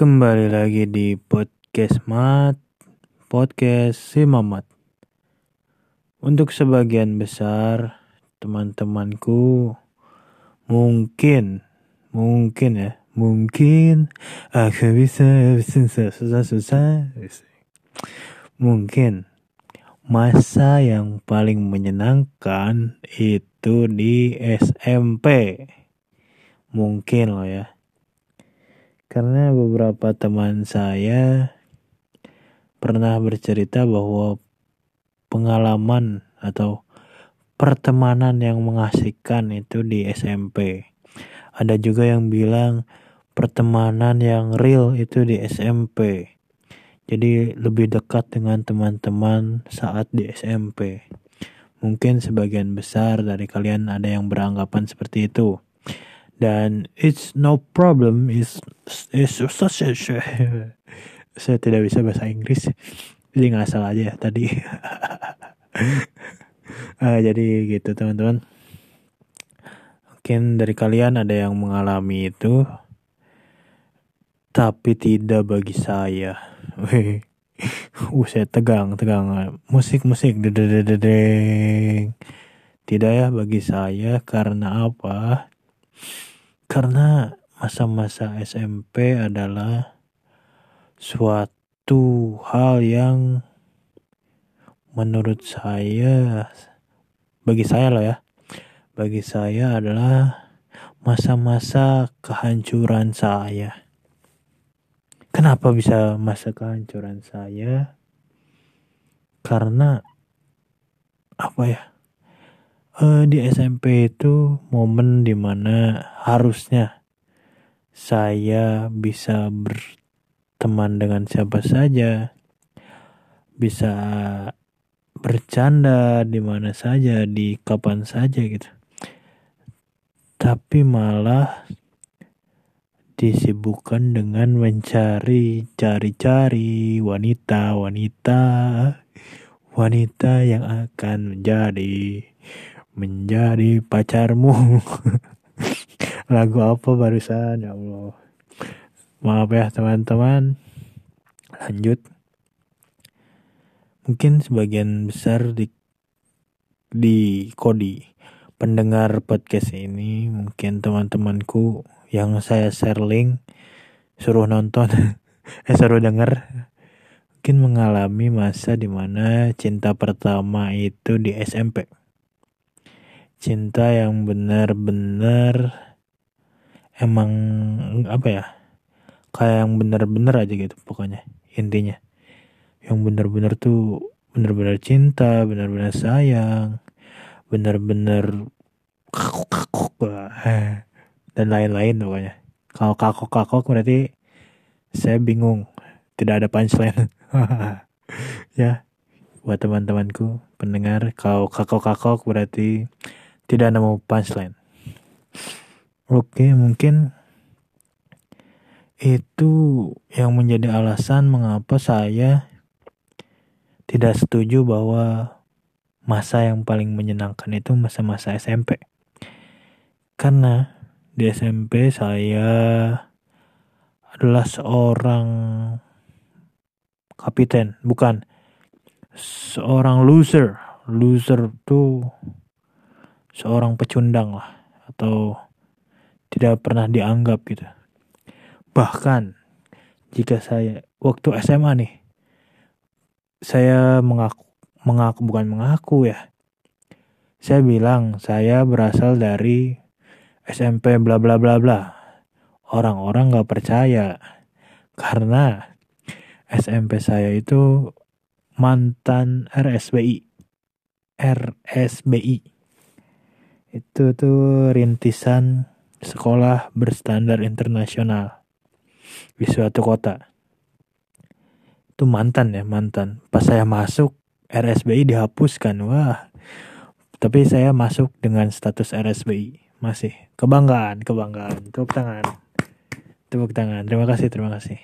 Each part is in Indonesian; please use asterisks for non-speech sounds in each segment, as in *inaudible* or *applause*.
Kembali lagi di podcast Mat, podcast si Mamat. Untuk sebagian besar teman-temanku mungkin mungkin ya mungkin aku bisa susah susah susah. Mungkin masa yang paling menyenangkan itu di SMP mungkin loh ya karena beberapa teman saya pernah bercerita bahwa pengalaman atau pertemanan yang mengasihkan itu di SMP. Ada juga yang bilang pertemanan yang real itu di SMP. Jadi lebih dekat dengan teman-teman saat di SMP. Mungkin sebagian besar dari kalian ada yang beranggapan seperti itu dan it's no problem is is such a *laughs* saya tidak bisa bahasa Inggris. Jadi ngasal aja ya tadi. Uh, *laughs* jadi gitu teman-teman. Mungkin dari kalian ada yang mengalami itu tapi tidak bagi saya. *laughs* Uh saya tegang tegang. Musik musik dedededeng tidak ya bagi saya karena apa karena masa-masa SMP adalah suatu hal yang menurut saya bagi saya loh ya bagi saya adalah masa-masa kehancuran saya. Kenapa bisa masa kehancuran saya? Karena apa ya uh, di SMP itu momen di mana harusnya saya bisa berteman dengan siapa saja, bisa bercanda di mana saja, di kapan saja gitu. Tapi malah disibukkan dengan mencari cari-cari wanita wanita wanita yang akan menjadi menjadi pacarmu. *laughs* Lagu apa barusan? Ya Allah. Maaf ya teman-teman. Lanjut. Mungkin sebagian besar di di kodi pendengar podcast ini mungkin teman-temanku yang saya share link suruh nonton *laughs* eh suruh denger mungkin mengalami masa di mana cinta pertama itu di SMP cinta yang benar-benar emang apa ya kayak yang benar-benar aja gitu pokoknya intinya. Yang benar-benar tuh benar-benar cinta benar-benar sayang benar-benar kakuk-kakuk dan lain-lain pokoknya. Kalau kakok-kakok berarti saya bingung tidak ada punchline. *laughs* Ya buat teman-temanku pendengar kalau kakok-kakok berarti tidak nemu punchline. Oke, mungkin itu yang menjadi alasan mengapa saya tidak setuju bahwa masa yang paling menyenangkan itu masa-masa SMP. Karena di SMP saya adalah seorang kapiten, bukan seorang loser. Loser tuh seorang pecundang lah atau tidak pernah dianggap gitu. Bahkan jika saya waktu SMA nih saya mengaku mengaku bukan mengaku ya. Saya bilang saya berasal dari SMP bla bla bla bla. Orang-orang gak percaya karena SMP saya itu mantan RSBI. RSBI itu tuh rintisan sekolah berstandar internasional di suatu kota. Itu mantan ya, mantan. Pas saya masuk, RSBI dihapuskan. Wah. Tapi saya masuk dengan status RSBI. Masih. Kebanggaan, kebanggaan. Tepuk tangan. Tepuk tangan. Terima kasih, terima kasih.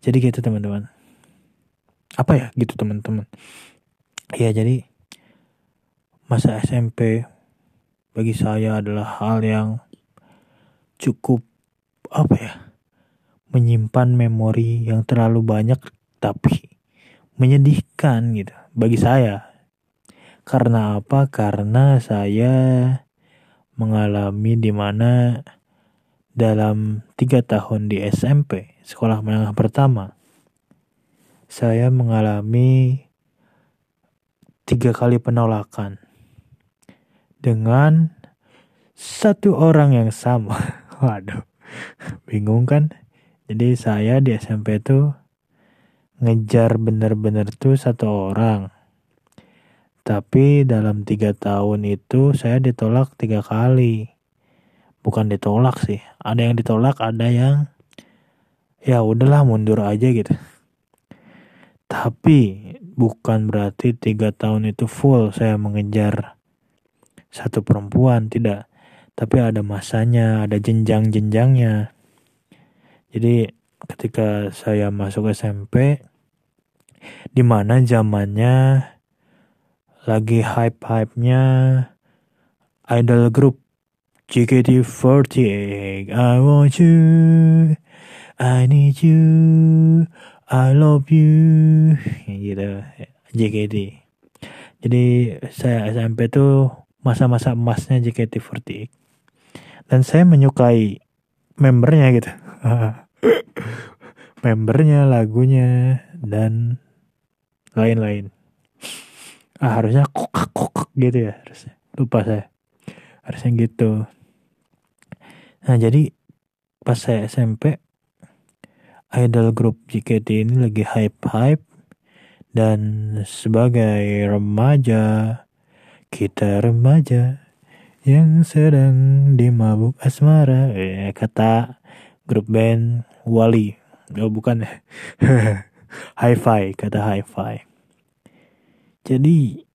Jadi gitu teman-teman. Apa ya gitu teman-teman. Ya jadi masa SMP bagi saya adalah hal yang cukup apa ya menyimpan memori yang terlalu banyak tapi menyedihkan gitu bagi saya. Karena apa? Karena saya mengalami di mana dalam tiga tahun di SMP, sekolah menengah pertama, saya mengalami tiga kali penolakan dengan satu orang yang sama. *laughs* Waduh, bingung kan? Jadi saya di SMP tuh ngejar bener-bener tuh satu orang. Tapi dalam tiga tahun itu saya ditolak tiga kali. Bukan ditolak sih, ada yang ditolak, ada yang ya udahlah mundur aja gitu. Tapi bukan berarti tiga tahun itu full saya mengejar satu perempuan, tidak. Tapi ada masanya, ada jenjang-jenjangnya. Jadi ketika saya masuk SMP, di mana zamannya lagi hype-hype-nya idol group JKT48 I want you I need you I love you gitu JKT jadi saya SMP tuh masa-masa emasnya JKT48 dan saya menyukai membernya gitu. *laughs* Membernya lagunya dan lain-lain. Ah harusnya kokak kokak gitu ya harusnya. Lupa saya. Harusnya gitu. Nah jadi pas saya SMP idol grup JKT ini lagi hype-hype dan sebagai remaja kita remaja yang sedang dimabuk asmara eh, kata grup band Wali oh bukan. *laughs* Hi-fi kata hi-fi. Jadi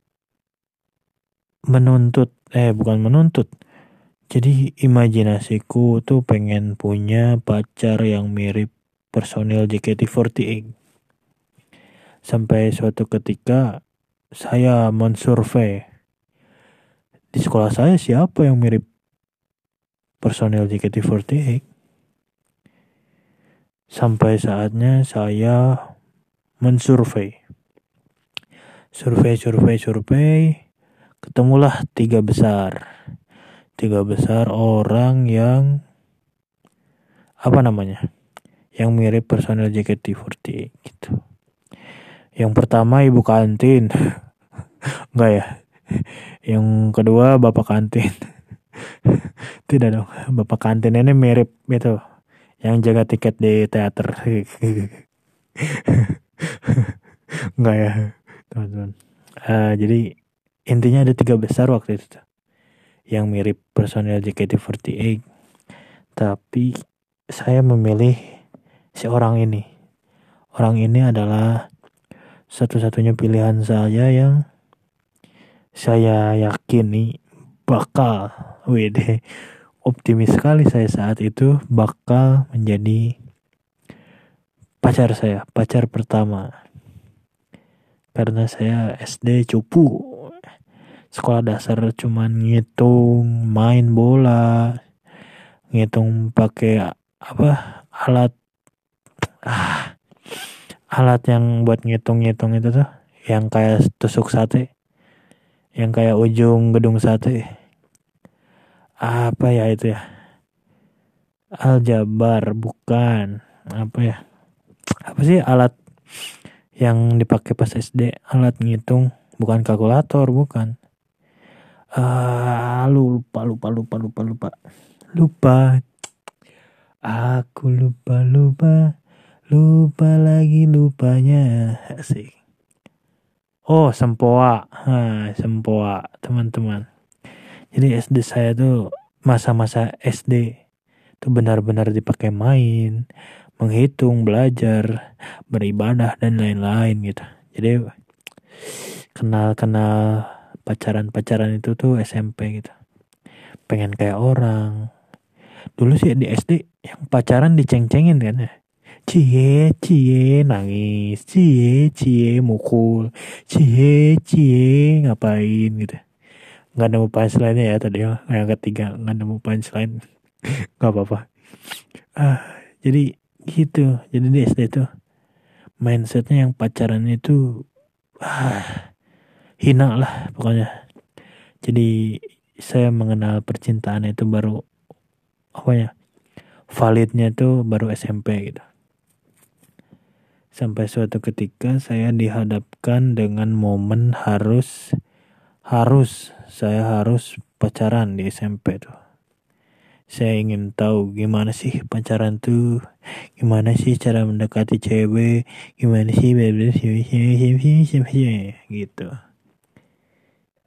menuntut eh bukan menuntut. Jadi imajinasiku tuh pengen punya pacar yang mirip personil JKT48 sampai suatu ketika saya mensurvei di sekolah saya siapa yang mirip personil JKT48 sampai saatnya saya mensurvei survei survei survei ketemulah tiga besar. Tiga besar orang yang apa namanya yang mirip personel JKT48 gitu. Yang pertama ibu kantin. *laughs* Enggak ya yang kedua bapak kantin *laughs* tidak dong bapak kantin ini mirip gitu yang jaga tiket di teater *laughs* enggak ya teman-teman. Uh, jadi intinya ada tiga besar waktu itu yang mirip personel JKT48. Tapi saya memilih si orang ini. Orang ini adalah satu-satunya pilihan saya yang saya yakini bakal WD optimis sekali saya saat itu bakal menjadi pacar saya, pacar pertama. Karena saya SD cupu. Sekolah dasar cuman ngitung main bola ngitung pakai apa alat ah alat yang buat ngitung-ngitung itu tuh yang kayak tusuk sate yang kayak ujung gedung sate apa ya itu ya? Aljabar bukan. Apa ya? Apa sih alat yang dipakai pas SD alat ngitung bukan kalkulator bukan. Ah uh, lupa lupa lupa lupa lupa. Lupa. Aku lupa lupa. Lupa lagi lupanya. Sih oh sempoa ha, sempoa teman-teman jadi SD saya tuh masa-masa SD tuh benar-benar dipakai main menghitung, belajar, beribadah dan lain-lain gitu. Jadi kenal-kenal pacaran-pacaran itu tuh SMP gitu. Pengen kayak orang. Dulu sih di SD yang pacaran diceng-cengin kan ya. Cie, cie, nangis, cie, cie, mukul, cie, cie, ngapain gitu. Nggak nemu punchline ya tadi ya, yang ketiga. Nggak nemu punchline, *laughs* nggak apa-apa. Ah, jadi gitu. Jadi di SD tuh mindsetnya yang pacaran itu ah, hina lah pokoknya. Jadi saya mengenal percintaan itu baru apa ya validnya itu baru SMP gitu sampai suatu ketika saya dihadapkan dengan momen harus harus saya harus pacaran di SMP tuh. Saya ingin tahu gimana sih pacaran tuh? Gimana sih cara mendekati cewek gimana sih gitu.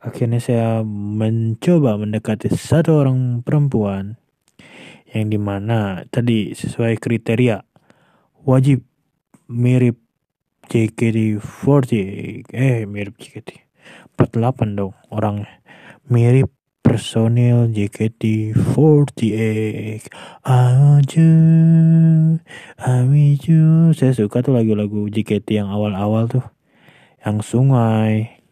Akhirnya saya mencoba mendekati satu orang perempuan yang di mana tadi sesuai kriteria wajib mirip JKT48 eh mirip JKT 48 dong orangnya. Mirip personil JKT48 Aja Amiju saya suka tuh lagu-lagu JKT yang awal-awal tuh. Yang sungai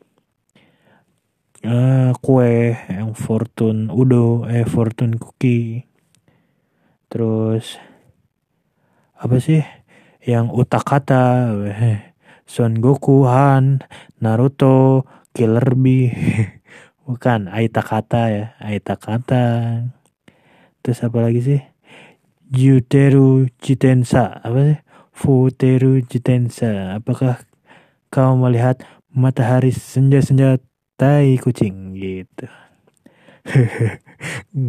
uh, kue yang fortune udo eh fortune cookie. Terus apa sih yang utakata Son Goku Han Naruto Killer Bee. *laughs* Bukan Aita kata ya Aita kata. Terus apa lagi sih? Juteru Jitensa. Apa sih? Futeru Jitensa. Apakah kau melihat matahari senja-senja tai kucing? Gitu. *laughs*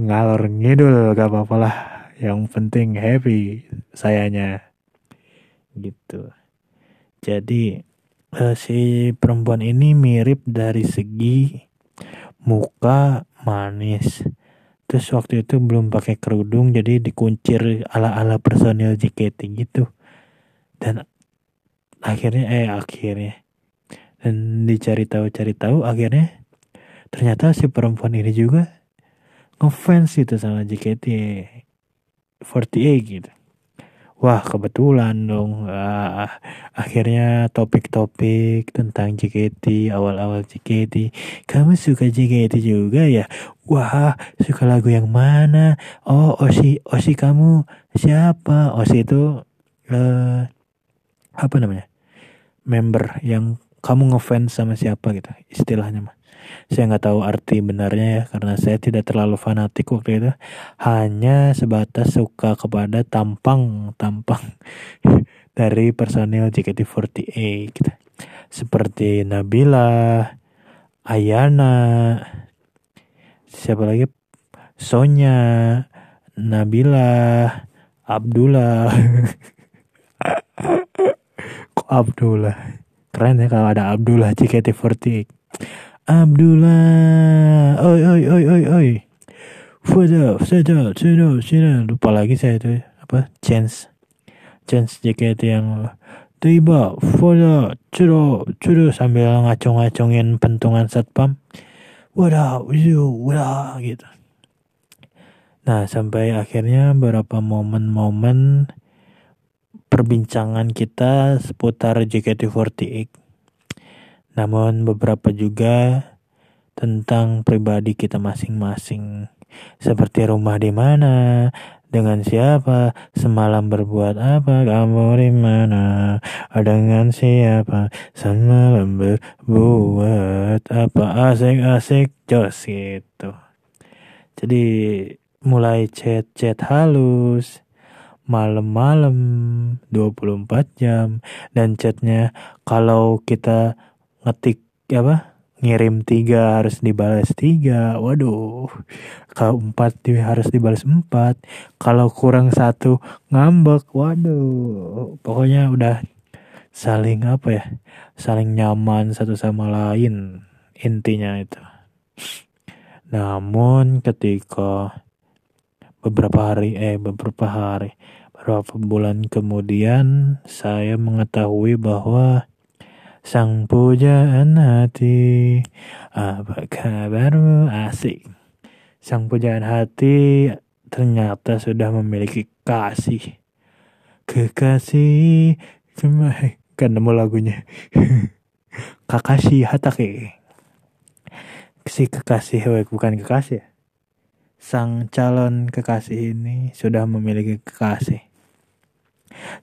Ngalor ngidul gak apa-apa lah yang penting happy sayanya gitu. Jadi uh, si perempuan ini mirip dari segi muka manis. Terus waktu itu belum pakai kerudung jadi dikuncir ala-ala personil JKT gitu. Dan akhirnya eh akhirnya. Dan dicari tahu cari tahu akhirnya ternyata si perempuan ini juga ngefans itu sama JKT 48 gitu Wah kebetulan dong. Uh, Akhirnya topik-topik tentang JKT Awal-awal JKT Kamu suka JKT juga ya? Wah suka lagu yang mana? Oh Osi Osi kamu siapa? Osi itu uh, Apa namanya? Member yang kamu ngefans sama siapa gitu Istilahnya mah saya nggak tahu arti benarnya ya karena saya tidak terlalu fanatik waktu itu. Hanya sebatas suka kepada tampang tampang *laughs* dari personil JKT48 gitu. seperti Nabila Ayana siapa lagi? Sonya Nabila Abdullah. *laughs* Kok Abdullah? Keren ya kalau ada Abdullah JKT48 Abdullah oi oi oi oi oi Foto, foto, foto, foto. Lupa lagi saya itu apa? Chance, chance JKT yang tiba foto, curo, curo sambil ngacung-ngacungin pentungan satpam. Waduh, wadah gitu. Nah sampai akhirnya beberapa momen-momen perbincangan kita seputar JKT48 namun beberapa juga tentang pribadi kita masing-masing. Seperti rumah di mana, dengan siapa, semalam berbuat apa, kamu di mana, dengan siapa, semalam berbuat apa, asik-asik, jos gitu. Jadi mulai chat-chat halus, malam-malam 24 jam, dan chatnya kalau kita ngetik apa ngirim tiga harus dibalas tiga waduh. Kalau empat harus dibalas empat. Kalau kurang satu ngambek waduh. Pokoknya udah saling apa ya saling nyaman satu sama lain intinya itu. Namun ketika beberapa hari eh beberapa hari beberapa bulan kemudian saya mengetahui bahwa Sang pujaan hati. Apa kabarmu? Asik. Sang pujaan hati ternyata sudah memiliki kasih. Kekasih. Kan nemu lagunya. *laughs* Kakashi Hatake. Si kekasih bukan kekasih Sang calon kekasih ini sudah memiliki kekasih.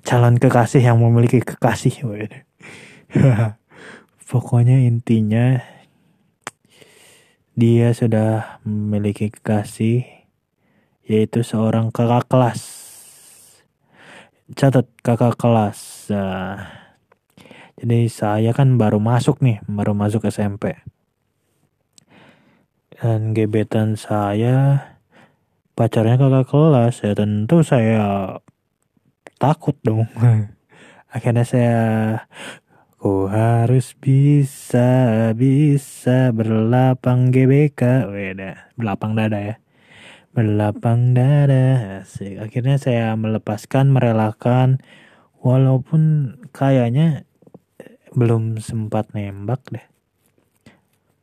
Calon kekasih yang memiliki kekasih *laughs* pokoknya intinya dia sudah memiliki kekasih yaitu seorang kakak kelas. Catat kakak kelas. Nah, jadi saya kan baru masuk nih baru masuk SMP dan gebetan saya pacarnya kakak kelas ya tentu saya takut dong. *laughs* Akhirnya saya Ku harus bisa, bisa berlapang GBK. Beda, berlapang dada ya. Berlapang dada. Asik. Akhirnya saya melepaskan, merelakan. Walaupun kayaknya belum sempat nembak deh.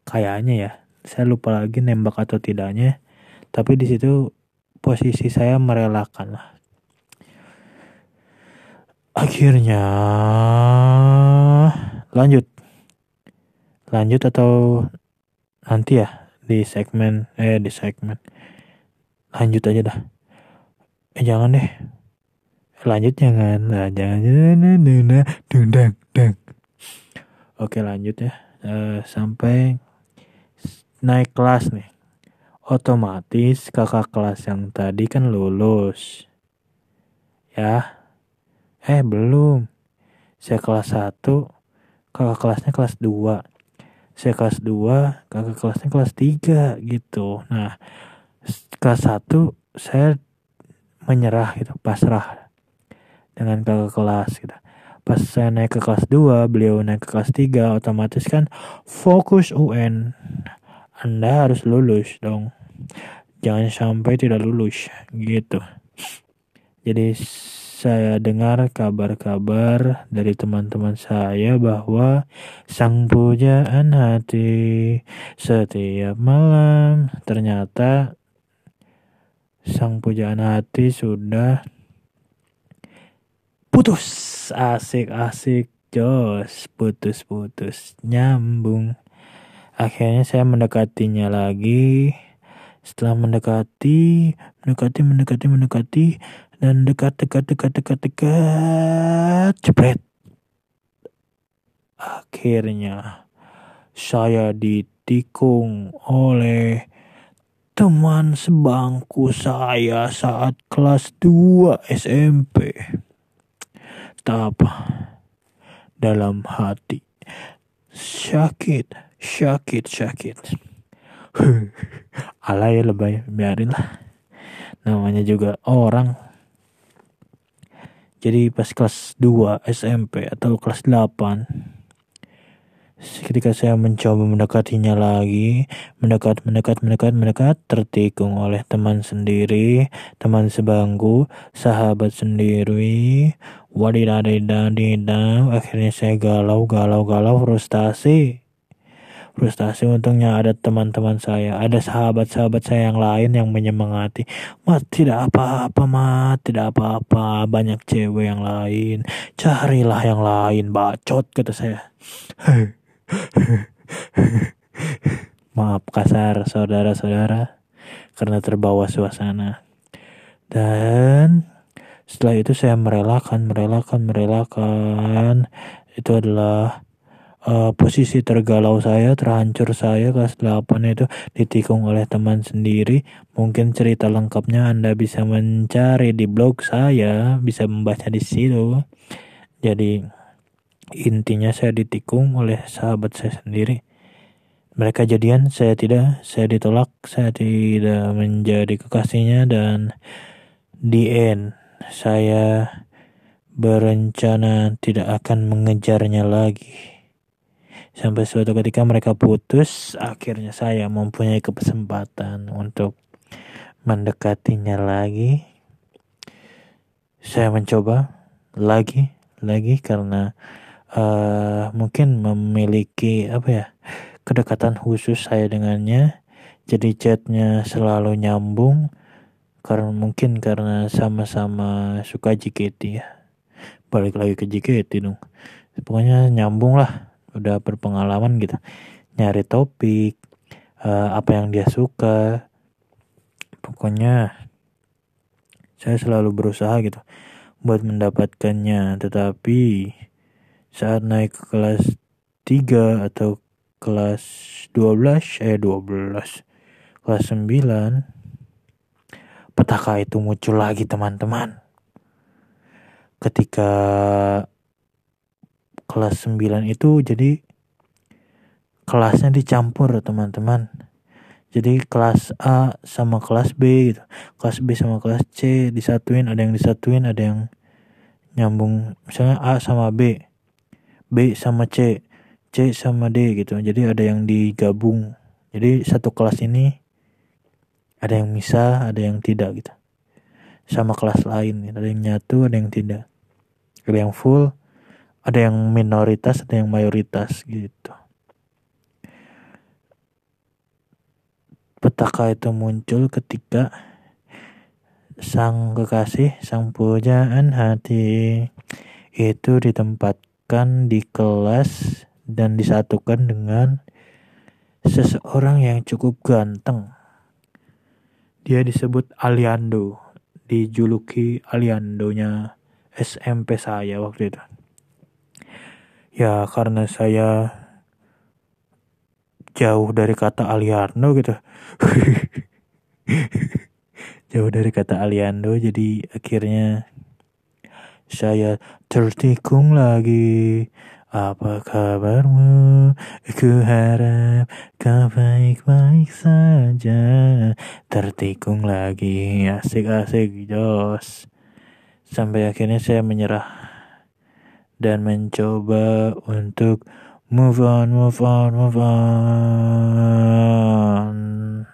Kayaknya ya. Saya lupa lagi nembak atau tidaknya. Tapi di situ posisi saya merelakan lah. Akhirnya lanjut. Lanjut atau nanti ya di segmen eh di segmen. Lanjut aja dah. Eh jangan deh. Lanjut jangan. Nah, jangan jangan dundang dang oke lanjut ya. Uh, sampai naik kelas nih. Otomatis kakak kelas yang tadi kan lulus. Ya eh belum. Saya kelas 1 kakak kelasnya kelas 2 saya kelas 2 kakak kelasnya kelas 3 gitu. Nah kelas 1 saya menyerah gitu pasrah dengan kakak kelas gitu. Pas saya naik ke kelas 2 beliau naik ke kelas 3 otomatis kan fokus UN anda harus lulus dong. Jangan sampai tidak lulus gitu. Jadi saya dengar kabar-kabar dari teman-teman saya bahwa sang pujaan hati setiap malam ternyata sang pujaan hati sudah putus. Asik-asik jos. Putus-putus. Nyambung. Akhirnya saya mendekatinya lagi. Setelah mendekati mendekati mendekati mendekati dan dekat dekat dekat dekat dekat. Jepret akhirnya saya ditikung oleh teman sebangku saya saat kelas 2 SMP tak apa dalam hati. Sakit sakit sakit. *laughs* Alay lebay biarin lah. Namanya juga orang jadi pas kelas 2 SMP atau kelas 8 ketika saya mencoba mendekatinya lagi, mendekat, mendekat, mendekat, mendekat, tertikung oleh teman sendiri, teman sebangku, sahabat sendiri, wadidadidadidam, akhirnya saya galau, galau, galau, frustasi frustasi untungnya ada teman-teman saya ada sahabat-sahabat saya yang lain yang menyemangati. Mas tidak apa-apa mas. Tidak apa-apa. Banyak cewek yang lain. Carilah yang lain bacot kata saya. *laughs* Maaf kasar saudara-saudara karena terbawa suasana. Dan setelah itu saya merelakan merelakan merelakan. Itu adalah uh, posisi tergalau saya, terhancur saya kelas 8 itu ditikung oleh teman sendiri. Mungkin cerita lengkapnya Anda bisa mencari di blog saya, bisa membaca di situ. Jadi intinya saya ditikung oleh sahabat saya sendiri. Mereka jadian, saya tidak, saya ditolak, saya tidak menjadi kekasihnya dan di end saya berencana tidak akan mengejarnya lagi. Sampai suatu ketika mereka putus, akhirnya saya mempunyai kesempatan untuk mendekatinya lagi. Saya mencoba lagi, lagi karena uh, mungkin memiliki apa ya kedekatan khusus saya dengannya. Jadi chatnya selalu nyambung karena mungkin karena sama-sama suka JKT ya. Balik lagi ke JKT dong. Pokoknya nyambung lah udah berpengalaman gitu. Nyari topik uh, apa yang dia suka. Pokoknya saya selalu berusaha gitu buat mendapatkannya. Tetapi saat naik ke kelas 3 atau kelas 12 eh 12 kelas 9 petaka itu muncul lagi teman-teman. Ketika kelas 9 itu jadi kelasnya dicampur teman-teman. Jadi kelas A sama kelas B gitu. Kelas B sama kelas C disatuin ada yang disatuin ada yang nyambung. Misalnya A sama B B sama C C sama D gitu. Jadi ada yang digabung. Jadi satu kelas ini ada yang bisa ada yang tidak gitu. Sama kelas lain ada yang nyatu ada yang tidak. Ada yang full ada yang minoritas ada yang mayoritas gitu petaka itu muncul ketika sang kekasih, sang pujaan hati itu ditempatkan di kelas dan disatukan dengan seseorang yang cukup ganteng. Dia disebut Aliando, dijuluki Aliandonya SMP saya waktu itu. Ya karena saya jauh dari kata Aliando gitu. *laughs* Jauh dari kata Aliando jadi akhirnya saya tertikung lagi. Apa kabarmu? Ku harap kau baik-baik saja. Tertikung lagi. Asik-asik jos. Sampai akhirnya saya menyerah Dan mencoba untuk move on, move on, move on